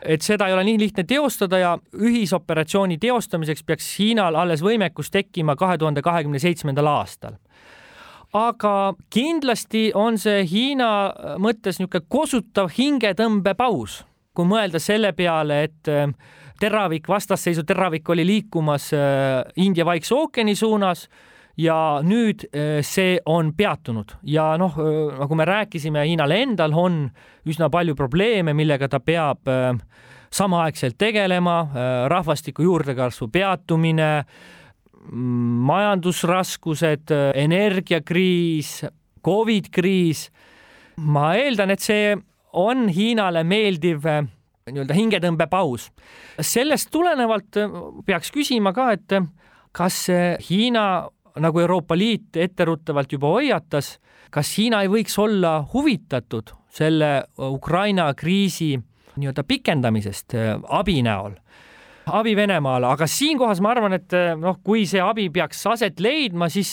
[SPEAKER 3] et seda ei ole nii lihtne teostada ja ühisoperatsiooni teostamiseks peaks Hiinal alles võimekus tekkima kahe tuhande kahekümne seitsmendal aastal aga kindlasti on see Hiina mõttes niisugune kosutav hingetõmbepaus, kui mõelda selle peale, et äh, teravik, vastasseisu teravik oli liikumas äh, India Vaikse ookeani suunas ja nüüd äh, see on peatunud ja noh, nagu me rääkisime, Hiinal endal on üsna palju probleeme, millega ta peab samaaegselt tegelema, rahvastiku juurdekasvu peatumine, majandusraskused, energiakriis, Covid kriis. ma eeldan, et see on Hiinale meeldiv nii-öelda hingetõmbepaus. sellest tulenevalt peaks küsima ka, et kas Hiina nagu Euroopa Liit etteruttavalt juba hoiatas, kas Hiina ei võiks olla huvitatud selle Ukraina kriisi nii-öelda pikendamisest abi näol abi Venemaale, aga siinkohas ma arvan, et eh, noh, kui see abi peaks aset leidma, siis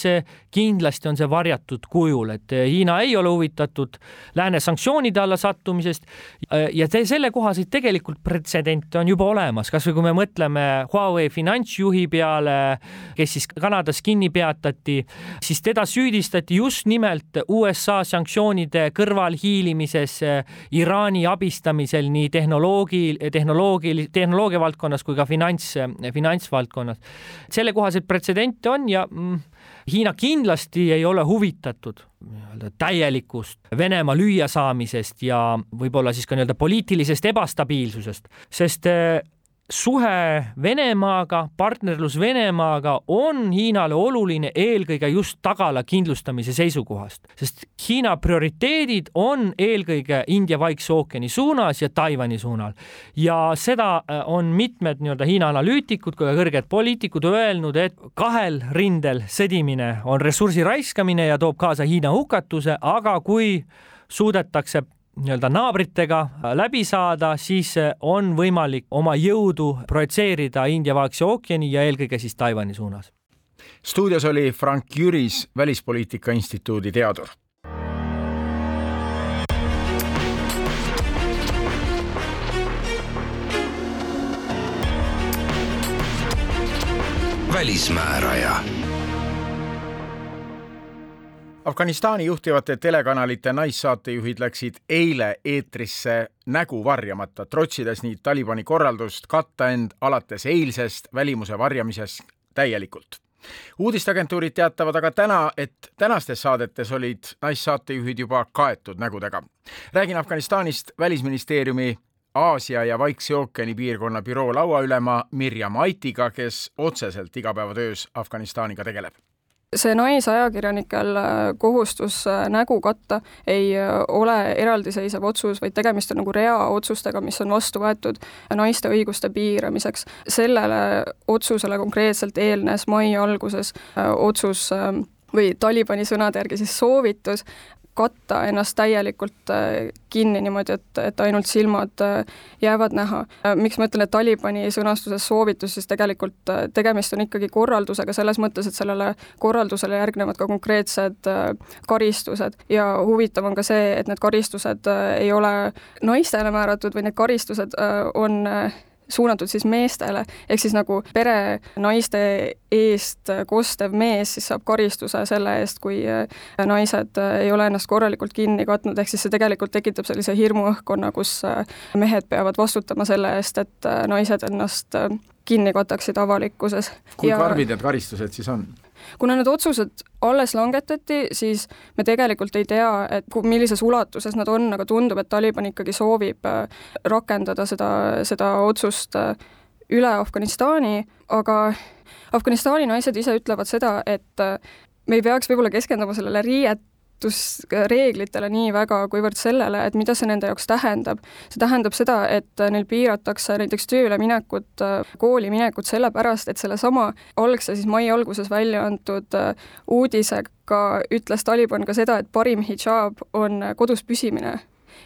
[SPEAKER 3] kindlasti on see varjatud kujul, et eh, Hiina ei ole huvitatud lääne sanktsioonide alla sattumisest eh, ja te, sellekohaseid tegelikult pretsedente on juba olemas, kasvõi kui me mõtleme Huawei finantsjuhi peale, kes siis Kanadas kinni peatati, siis teda süüdistati just nimelt USA sanktsioonide kõrvalhiilimises, Iraani abistamisel nii tehnoloogi, tehnoloogi, tehnoloogia valdkonnas kui ka ka finants, finantsvaldkonnas. sellekohaseid pretsedente on ja mm, Hiina kindlasti ei ole huvitatud nii-öelda täielikust Venemaa lüüasaamisest ja võib-olla siis ka nii-öelda poliitilisest ebastabiilsusest, sest suhe Venemaaga, partnerlus Venemaaga on Hiinale oluline eelkõige just tagala kindlustamise seisukohast, sest Hiina prioriteedid on eelkõige India-Vaikse ookeani suunas ja Taiwan'i suunal. ja seda äh, on mitmed nii-öelda Hiina analüütikud kui ka kõrged poliitikud öelnud, et kahel rindel sõdimine on ressursi raiskamine ja toob kaasa Hiina hukatuse, aga kui suudetakse nii-öelda naabritega läbi saada, siis on võimalik oma jõudu projitseerida India-Vaikse ookeani ja eelkõige siis Taiwan'i suunas.
[SPEAKER 1] stuudios oli Frank Jüris, Välispoliitika Instituudi teadur.
[SPEAKER 4] välismääraja
[SPEAKER 1] Afganistani juhtivate telekanalite naissaatejuhid läksid eile eetrisse nägu varjamata, trotsides nii Talibani korraldust katta end alates eilsest välimuse varjamisest täielikult. uudisteagentuurid teatavad aga täna, et tänastes saadetes olid naissaatejuhid juba kaetud nägudega. räägin Afganistanist Välisministeeriumi Aasia ja Vaikse ookeani piirkonna büroo lauaülema Mirjam Aitiga, kes otseselt igapäevatöös Afganistaniga tegeleb
[SPEAKER 5] see naisajakirjanikel äh, kohustus äh, nägu katta ei äh, ole eraldiseisev otsus, vaid tegemist on nagu rea otsustega, mis on vastu võetud naiste õiguste piiramiseks. sellele otsusele konkreetselt eelnes mai alguses otsus või Talibani sõnade järgi siis soovitus katta ennast täielikult äh, kinni niimoodi, et, et ainult silmad äh, jäävad näha. Äh, miks ma ütlen, et Talibani sõnastuses soovitus, siis tegelikult tegemist on ikkagi korraldusega selles mõttes, et sellele korraldusele järgnevad ka konkreetsed karistused ja huvitav on ka see, et need karistused ei ole naistele määratud, vaid need karistused on suunatud siis meestele, ehk siis nagu pere naiste eest kostev mees siis saab karistuse selle eest, kui äh, naised äh, ei ole ennast korralikult kinni katnud, ehk siis see tegelikult tekitab sellise hirmuõhkkonna, kus äh, mehed peavad vastutama selle eest, et naised ennast kinni kataksid avalikkuses.
[SPEAKER 1] kui ja... karmid need karistused siis on?
[SPEAKER 5] Kuna need otsused alles langetati, siis me tegelikult ei tea, et millises ulatuses nad on, aga tundub, et Taliban ikkagi soovib äh, rakendada seda, seda otsust äh, üle Afganistani, aga Afganistani naised ise ütlevad seda, et äh, me ei peaks võib-olla keskenduma sellele riiet, reeglitele nii väga, kuivõrd sellele, et mida see nende jaoks tähendab. see tähendab seda, et neil piiratakse näiteks tööle minekut, kooli minekut sellepärast, et sellesama algse siis mai alguses välja antud äh, uudisega ütles Taliban ka seda, et parim hidžaab on kodus püsimine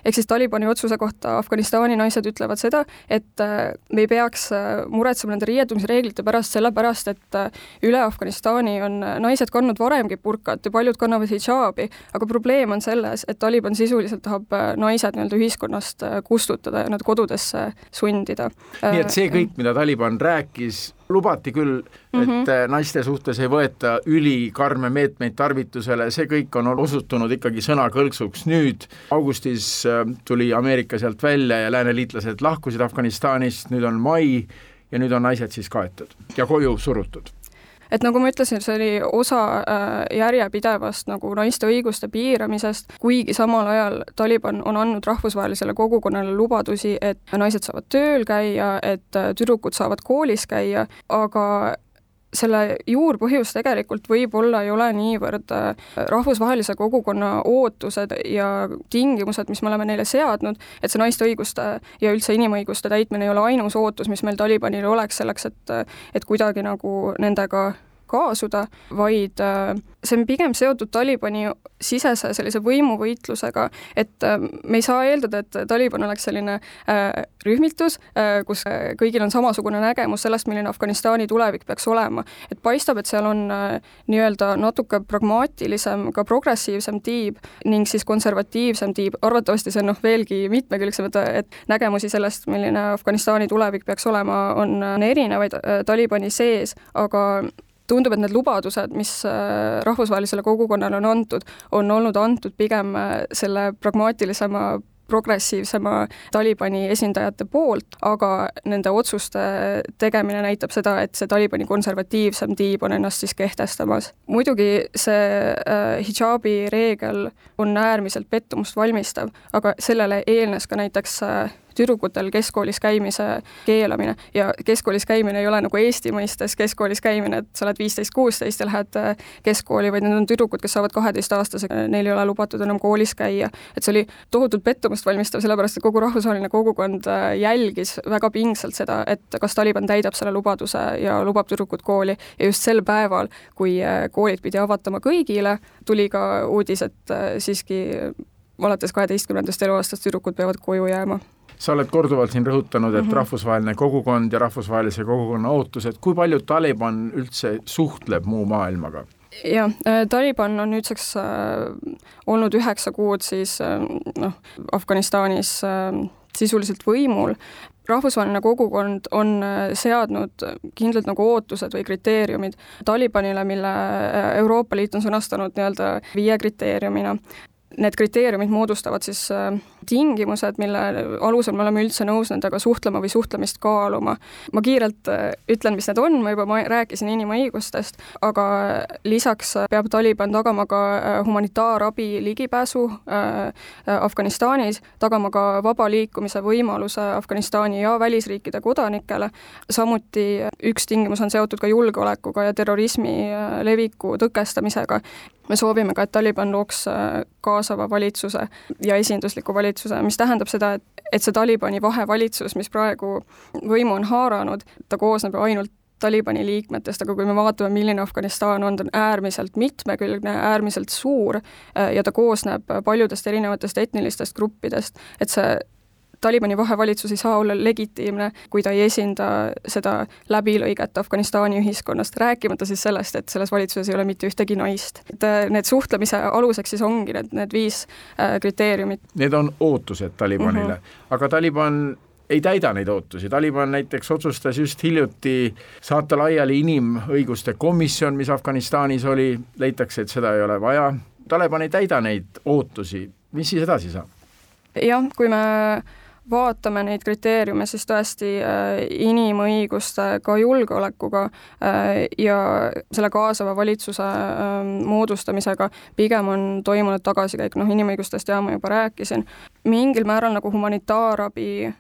[SPEAKER 5] ehk siis Talibani otsuse kohta Afganistani naised ütlevad seda, et äh, me ei peaks äh, muretsema nende riietumisreeglite pärast, sellepärast et äh, üle Afganistani on naised kandnud varemgi burkat ja paljud kannavad hidžaabi, aga probleem on selles, et Taliban sisuliselt tahab naised nii-öelda ühiskonnast kustutada ja nad kodudesse sundida.
[SPEAKER 1] nii et see kõik, mida Taliban rääkis, lubati küll, et mm -hmm. naiste suhtes ei võeta ülikarme meetmeid tarvitusele, see kõik on osutunud ikkagi sõnakõlksuks. nüüd augustis äh, tuli Ameerika sealt välja ja lääneliitlased lahkusid Afganistanist, nüüd on mai ja nüüd on naised siis kaetud ja koju surutud
[SPEAKER 5] et nagu ma ütlesin, see oli osa järjepidevast nagu naiste õiguste piiramisest, kuigi samal ajal Taliban on andnud rahvusvahelisele kogukonnale lubadusi, et naised saavad tööl käia, et tüdrukud saavad koolis käia, aga selle juurpõhjus tegelikult võib-olla ei ole niivõrd äh, rahvusvahelise kogukonna ootused ja tingimused, mis me oleme neile seadnud, et see naiste õiguste ja üldse inimõiguste täitmine ei ole ainus ootus, mis meil Talibanil oleks selleks, et et kuidagi nagu nendega kaasuda, vaid äh, see on pigem seotud Talibani sisese sellise võimuvõitlusega, et äh, me ei saa eeldada, et Taliban oleks selline äh, rühmitus, kus kõigil on samasugune nägemus sellest, milline Afganistani tulevik peaks olema. et paistab, et seal on nii-öelda natuke pragmaatilisem, ka progressiivsem tiib ning siis konservatiivsem tiib, arvatavasti see on noh, veelgi mitmekülgsem, et, et nägemusi sellest, milline Afganistani tulevik peaks olema, on erinevaid Talibani sees, aga tundub, et need lubadused, mis äh, rahvusvahelisele kogukonnale on antud, on olnud antud pigem äh, selle pragmaatilisema progressiivsema Talibani esindajate poolt, aga nende otsuste tegemine näitab seda, et see Talibani konservatiivsem tiib on ennast siis kehtestamas. muidugi see äh, hidžaabi reegel on äärmiselt pettumust valmistav, aga sellele eelnes ka näiteks tüdrukutel keskkoolis käimise keelamine. Ja keskkoolis käimine ei ole nagu Eesti mõistes keskkoolis käimine, et sa oled viisteist, kuusteist ja lähed äh, keskkooli, vaid need on tüdrukud, kes saavad kaheteistaastasega, neil ei ole lubatud enam koolis käia. et see oli tohutult pettumust valmistav, sellepärast et kogu rahvusvaheline kogukond äh, jälgis väga pingsalt seda, et kas Taliban täidab selle lubaduse ja lubab tüdrukud kooli. Ja just sel päeval, kui äh, koolid pidi avatama kõigile, tuli ka uudis, et siiski alates kaheteistkümnendast eluaastast tüdrukud peavad koju jääma
[SPEAKER 1] sa oled korduvalt siin rõhutanud, et mm -hmm. rahvusvaheline kogukond ja rahvusvahelise kogukonna ootused, kui palju Taliban üldse suhtleb muu maailmaga?
[SPEAKER 5] jah, äh, Taliban on nüüdseks äh, olnud üheksa kuud siis äh, noh, Afganistanis sisuliselt võimul, rahvusvaheline kogukond on seadnud kindlalt nagu ootused või kriteeriumid Talibanile, mille Euroopa Liit on sõnastanud nii-öelda viie kriteeriumina need kriteeriumid moodustavad siis äh, tingimused, mille alusel me oleme üldse nõus nendega suhtlema või suhtlemist kaaluma. ma kiirelt äh, ütlen, mis need on, ma juba rääkisin inimõigustest, aga lisaks peab Taliban tagama ka äh, humanitaarabi ligipääsu Afganistanis, tagama ka vaba liikumise võimaluse Afganistani ja välisriikide kodanikele, samuti üks tingimus on seotud ka julgeolekuga ja terrorismi leviku tõkestamisega. Me soovime ka, et Taliban looks kaasava valitsuse ja esindusliku valitsuse, mis tähendab seda, et, et see Talibani vahevalitsus, mis praegu võimu on haaranud, ta koosneb ainult Talibani liikmetest, aga kui me vaatame, milline Afganistan on, ta on äärmiselt mitmekülgne, äärmiselt suur äh, ja ta koosneb paljudest erinevatest etnilistest gruppidest, et see Talibani vahevalitsus ei saa olla legitiimne, kui ta ei esinda seda läbilõiget Afganistani ühiskonnast, rääkimata siis sellest, et selles valitsuses ei ole mitte ühtegi naist. et äh, need suhtlemise aluseks siis ongi need, need viis äh, kriteeriumit.
[SPEAKER 1] Need on ootused Talibanile mm, -hmm. aga Taliban ei täida neid ootusi, Taliban näiteks otsustas just hiljuti saata laiali inimõiguste komisjon, mis Afganistanis oli, leitakse, et seda ei ole vaja, Taliban ei täida neid ootusi, mis siis edasi saab?
[SPEAKER 5] jah, kui me vaatame neid kriteeriume, siis tõesti äh, inimõiguste, ka julgeolekuga äh, ja selle kaasava valitsuse äh, moodustamisega pigem on toimunud tagasikäik, noh inimõigustest ja ma juba rääkisin, mingil määral nagu humanitaarabi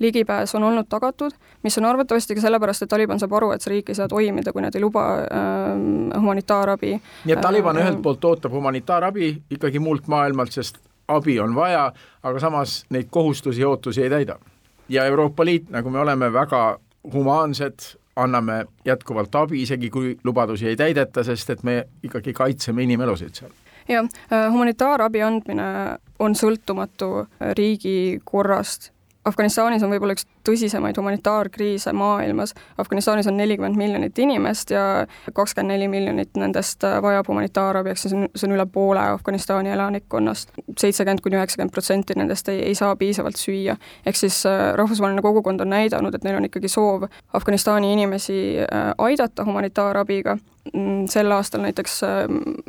[SPEAKER 5] ligipääs on olnud tagatud, mis on arvatavasti ka sellepärast, et Taliban saab aru, et see riik ei saa toimida, kui nad ei luba äh, humanitaarabi.
[SPEAKER 1] nii et Taliban äh, ühelt poolt ootab humanitaarabi ikkagi muult maailmalt, sest abi on vaja, aga samas neid kohustusi ja ootusi ei täida. ja Euroopa Liit, nagu me oleme väga humaansed, anname jätkuvalt abi, isegi kui lubadusi ei täideta, sest et me ikkagi kaitseme inimelusid seal
[SPEAKER 5] jah, äh, humanitaarabi andmine on sõltumatu riigi korrast Afganistanis on võib-olla üks tõsisemaid humanitaarkriise maailmas. Afganistanis on nelikümmend miljonit inimest ja kakskümmend neli miljonit nendest vajab humanitaarabi, ehk siis see on üle poole Afganistani elanikkonnast. seitsekümmend kuni üheksakümmend protsenti nendest ei, ei saa piisavalt süüa. ehk siis äh, rahvusvaheline kogukond on näidanud, et neil on ikkagi soov Afganistani inimesi äh, aidata humanitaarabiga Mm, sel aastal näiteks äh,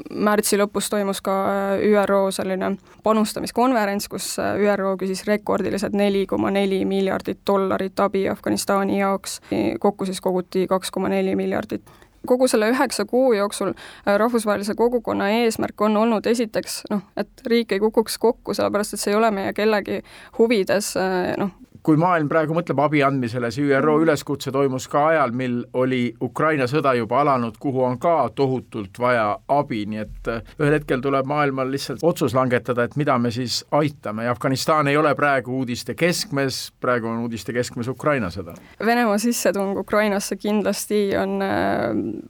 [SPEAKER 5] märtsi lõpus toimus ka äh, ÜRO selline panustamiskonverents, kus äh, ÜRO küsis rekordilised neli koma neli miljardit dollarit abi Afganistani jaoks, kokku siis koguti kaks koma neli miljardit. kogu selle üheksa kuu jooksul rahvusvahelise kogukonna eesmärk on olnud esiteks noh, et riik ei kukuks kokku, sellepärast et see ei ole meie kellegi huvides, noh,
[SPEAKER 1] kui maailm praegu mõtleb abi andmisele, see ÜRO mm. üleskutse toimus ka ajal, mil oli Ukraina sõda juba alanud, kuhu on ka tohutult vaja abi, nii et äh, ühel hetkel tuleb maailmal lihtsalt otsus langetada, et mida me siis aitame ja Afganistan ei ole praegu uudiste keskmes, praegu on uudiste keskmes Ukraina sõda.
[SPEAKER 5] Venemaa sissetung Ukrainasse kindlasti on äh,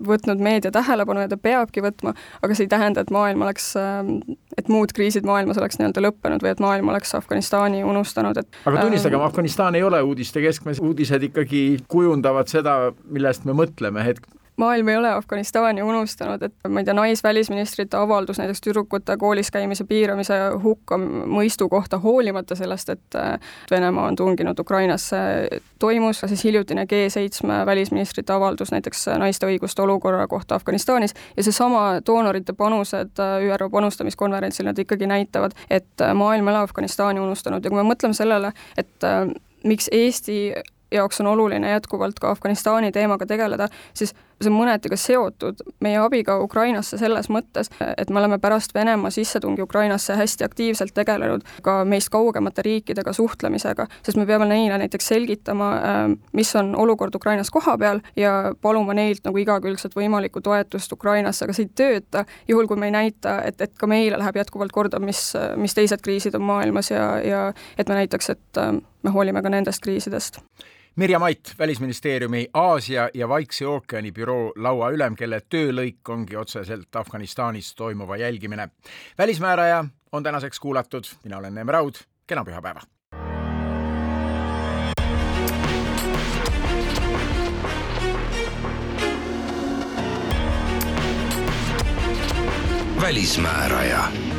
[SPEAKER 5] võtnud meedia tähelepanu ja ta peabki võtma, aga see ei tähenda, et maailm oleks, äh, et muud kriisid maailmas oleks nii-öelda lõppenud või et maailm oleks Afganistani unustanud, et
[SPEAKER 1] aga tunnistagem äh,, Afganistan ei ole uudiste keskmes, uudised ikkagi kujundavad seda, millest me mõtleme. Hetk,
[SPEAKER 5] maailm ei ole Afganistani unustanud, et ma ei tea, naisvälisministrite avaldus näiteks tüdrukute koolis käimise piiramise hukkamõistu kohta, hoolimata sellest, et Venemaa on tunginud Ukrainasse, toimus siis hiljutine G7 välisministrite avaldus näiteks naiste õiguste olukorra kohta Afganistanis ja seesama doonorite panused ÜRO panustamiskonverentsil, nad ikkagi näitavad, et maailm ei ole Afganistani unustanud. Ja kui me mõtleme sellele, et miks Eesti jaoks on oluline jätkuvalt ka Afganistani teemaga tegeleda, siis see on mõneti ka seotud meie abiga Ukrainasse selles mõttes, et me oleme pärast Venemaa sissetungi Ukrainasse hästi aktiivselt tegelenud ka meist kaugemate riikidega suhtlemisega, sest me peame neile näiteks selgitama, mis on olukord Ukrainas kohapeal ja paluma neilt nagu igakülgset võimalikku toetust Ukrainasse, aga see ei tööta, juhul kui me ei näita, et, et ka meile läheb jätkuvalt korda, mis, mis teised kriisid on maailmas ja, ja et me näitaks, et me hoolime ka nendest kriisidest
[SPEAKER 1] Mirja Mait, Välisministeeriumi Aasia ja Vaikse ookeani büroo lauaülem, kelle töölõik ongi otseselt Afganistanis toimuva jälgimine. välismääraja on tänaseks kuulatud, mina olen Neeme Raud, kena pühapäeva!
[SPEAKER 4] välismääraja